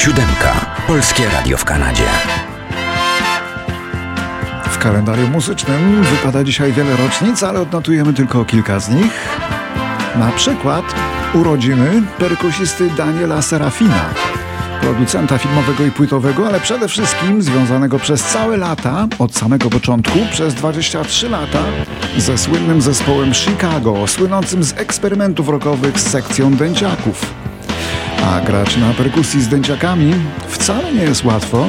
Siódemka. Polskie Radio w Kanadzie. W kalendarium muzycznym wypada dzisiaj wiele rocznic, ale odnotujemy tylko kilka z nich. Na przykład urodziny perkusisty Daniela Serafina, producenta filmowego i płytowego, ale przede wszystkim związanego przez całe lata, od samego początku, przez 23 lata, ze słynnym zespołem Chicago, słynącym z eksperymentów rockowych z sekcją dęciaków. A grać na perkusji z dęciakami wcale nie jest łatwo,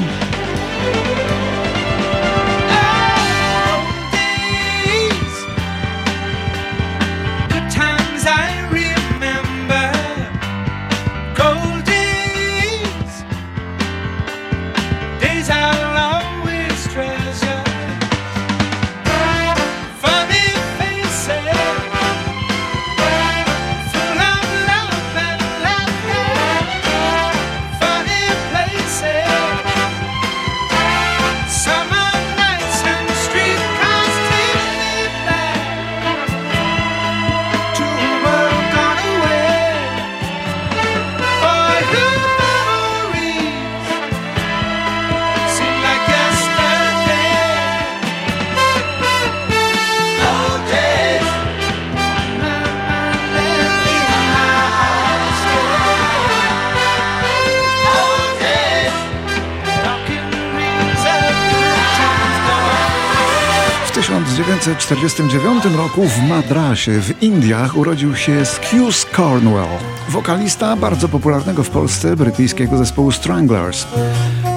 1949 roku w Madrasie w Indiach urodził się Skuse Cornwell, wokalista bardzo popularnego w Polsce brytyjskiego zespołu Stranglers.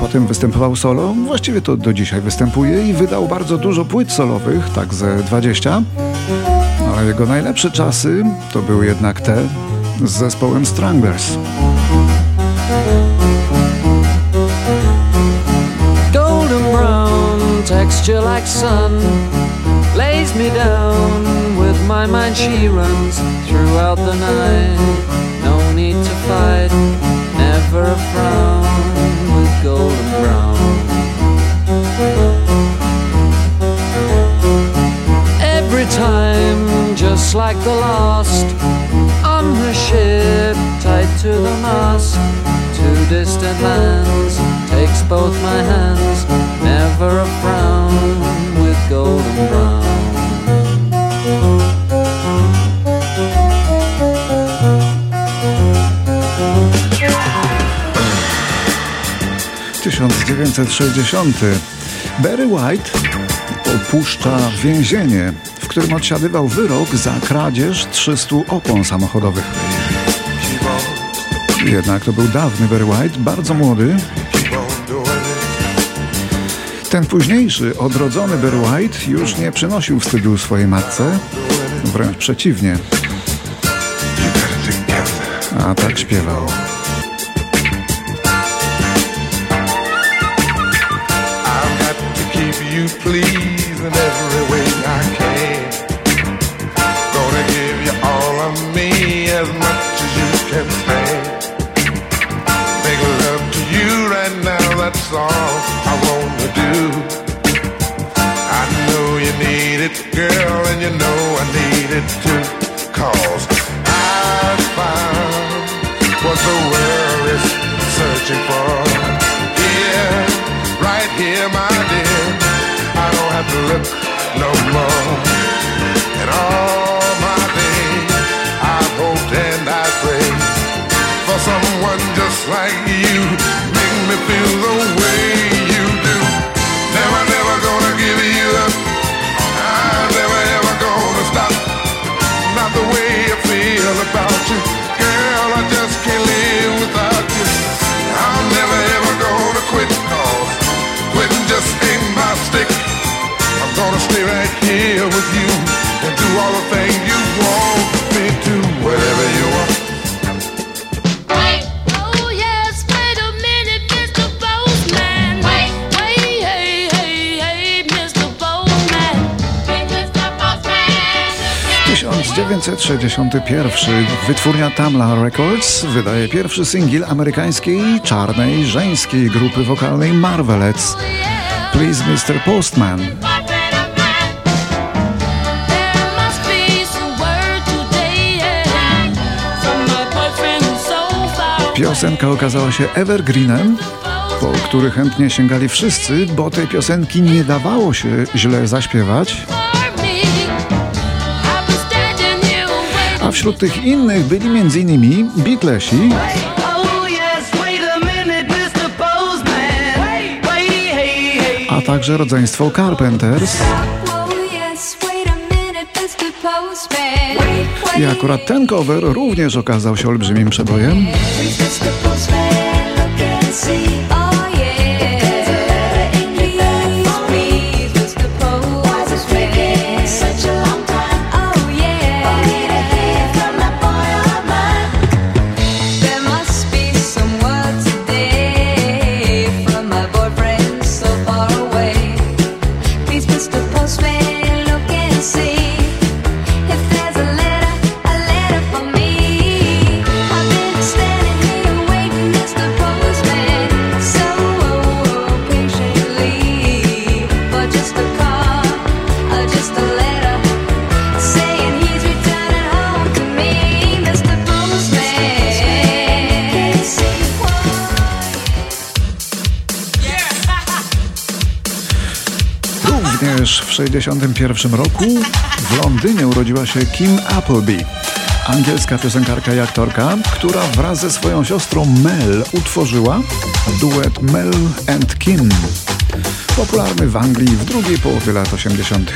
Potem występował solo, właściwie to do dzisiaj występuje i wydał bardzo dużo płyt solowych, tak ze 20. Ale jego najlepsze czasy to były jednak te z zespołem Stranglers. texture like sun me down. With my mind, she runs throughout the night. No need to fight, never a frown with golden brown. Every time, just like the last, on her ship, tied to the mast, to distant lands, takes both my hands never a frown ...1960. Barry White opuszcza więzienie, w którym odsiadywał wyrok za kradzież 300 opon samochodowych. Jednak to był dawny Barry White, bardzo młody, ten późniejszy, odrodzony Barry White już nie przynosił wstydu swojej matce, wręcz przeciwnie. A tak śpiewał. As much as you can stand. Make love to you right now, that's all I wanna do. I know you need it, girl, and you know I need it too. Cause feel 1961 wytwórnia Tamla Records wydaje pierwszy singiel amerykańskiej czarnej żeńskiej grupy wokalnej Marvelettes Please Mr. Postman. Piosenka okazała się evergreenem, po który chętnie sięgali wszyscy, bo tej piosenki nie dawało się źle zaśpiewać. Wśród tych innych byli m.in. Beatlesi, a także rodzeństwo Carpenters. I akurat ten cover również okazał się olbrzymim przebojem. 1961 roku w Londynie urodziła się Kim Appleby. Angielska piosenkarka i aktorka, która wraz ze swoją siostrą Mel utworzyła duet Mel and Kim. Popularny w Anglii w drugiej połowie lat 80.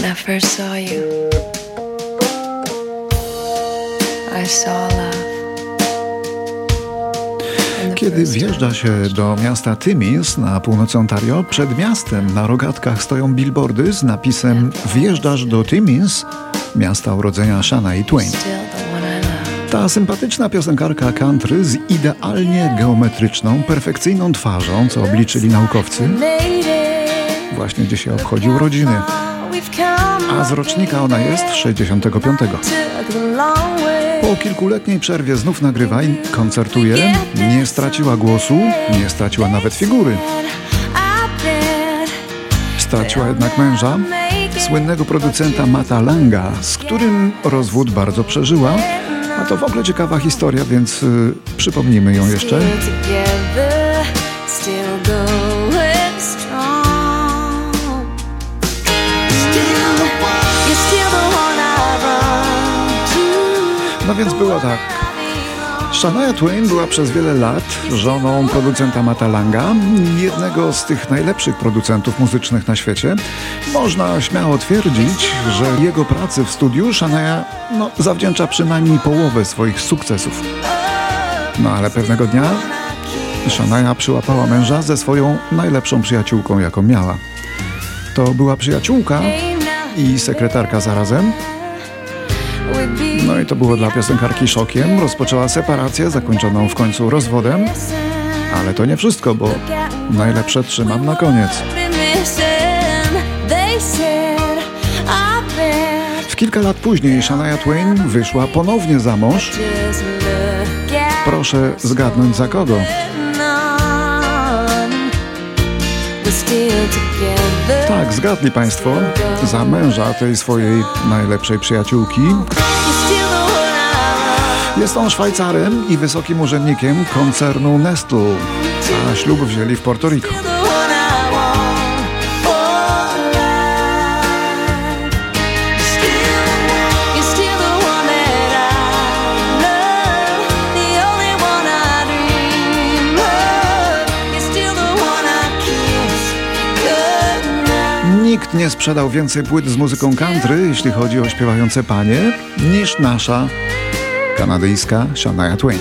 When I first saw you, I saw love. Kiedy wjeżdża się do miasta Timmins na północy Ontario, przed miastem na rogatkach stoją billboardy z napisem Wjeżdżasz do Timmins, miasta urodzenia Shania Twain. Ta sympatyczna piosenkarka country z idealnie geometryczną, perfekcyjną twarzą, co obliczyli naukowcy, właśnie dzisiaj obchodzi urodziny. A z rocznika ona jest 65. Po kilkuletniej przerwie znów nagrywa i koncertuje. Nie straciła głosu, nie straciła nawet figury. Straciła jednak męża, słynnego producenta Mata Langa, z którym rozwód bardzo przeżyła. A to w ogóle ciekawa historia, więc y, przypomnijmy ją jeszcze. Więc było tak. Shania Twain była przez wiele lat żoną producenta Mata Langa, jednego z tych najlepszych producentów muzycznych na świecie. Można śmiało twierdzić, że jego pracy w studiu Shania no, zawdzięcza przynajmniej połowę swoich sukcesów. No ale pewnego dnia Shania przyłapała męża ze swoją najlepszą przyjaciółką, jaką miała. To była przyjaciółka i sekretarka zarazem, no i to było dla piosenkarki szokiem. Rozpoczęła separację, zakończoną w końcu rozwodem. Ale to nie wszystko, bo najlepsze trzymam na koniec. W kilka lat później Shania Twain wyszła ponownie za mąż. Proszę zgadnąć za kogo. Tak, zgadli Państwo, za męża tej swojej najlepszej przyjaciółki. Jest on Szwajcarem i wysokim urzędnikiem koncernu Nestle, a ślub wzięli w Porto Rico. nikt nie sprzedał więcej płyt z muzyką country, jeśli chodzi o śpiewające panie, niż nasza kanadyjska Shania Twain.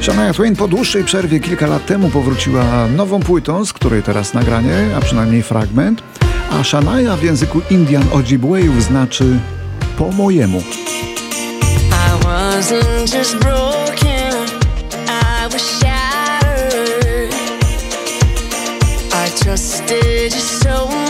Shania Twain po dłuższej przerwie kilka lat temu powróciła nową płytą, z której teraz nagranie, a przynajmniej fragment, a Shania w języku Indian Ojibwayów znaczy po mojemu. Trusted you so much,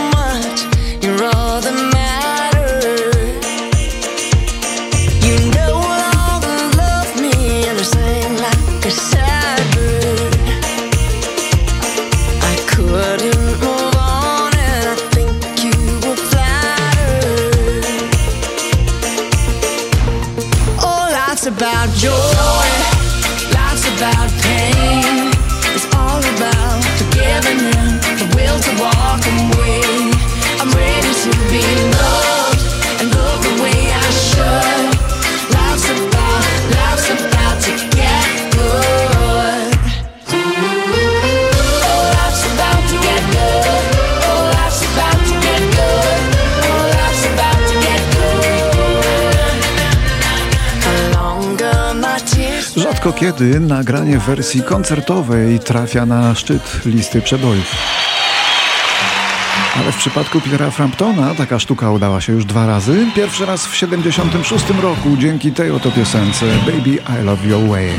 Rzadko kiedy nagranie w wersji koncertowej trafia na szczyt listy przebojów. Ale w przypadku Petera Framptona taka sztuka udała się już dwa razy. Pierwszy raz w 76 roku dzięki tej oto piosence Baby I Love Your Way.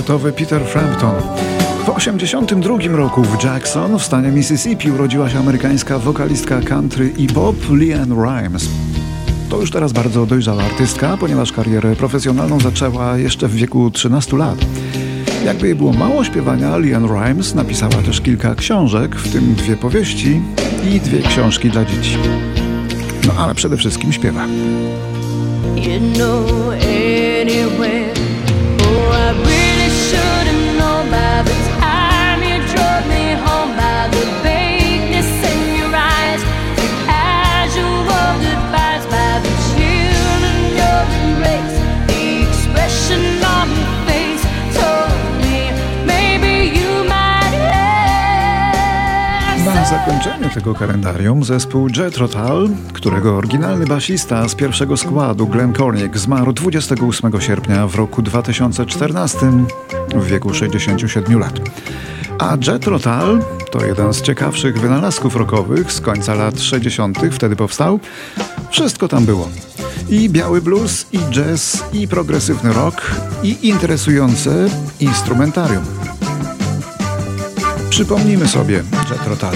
Koncertowy Peter Frampton. W 1982 roku w Jackson w stanie Mississippi urodziła się amerykańska wokalistka country i pop Leanne Rimes. To już teraz bardzo dojrzała artystka, ponieważ karierę profesjonalną zaczęła jeszcze w wieku 13 lat. Jakby jej było mało śpiewania, Leanne Rimes napisała też kilka książek, w tym dwie powieści i dwie książki dla dzieci. No ale przede wszystkim śpiewa. You know anywhere, sure zakończenie tego kalendarium zespół Jet Rotal, którego oryginalny basista z pierwszego składu Glenn Cornick zmarł 28 sierpnia w roku 2014 w wieku 67 lat. A Jet Rotal to jeden z ciekawszych wynalazków rockowych z końca lat 60. wtedy powstał. Wszystko tam było. I biały blues, i jazz, i progresywny rock, i interesujące instrumentarium. Przypomnijmy sobie Jet Rotal.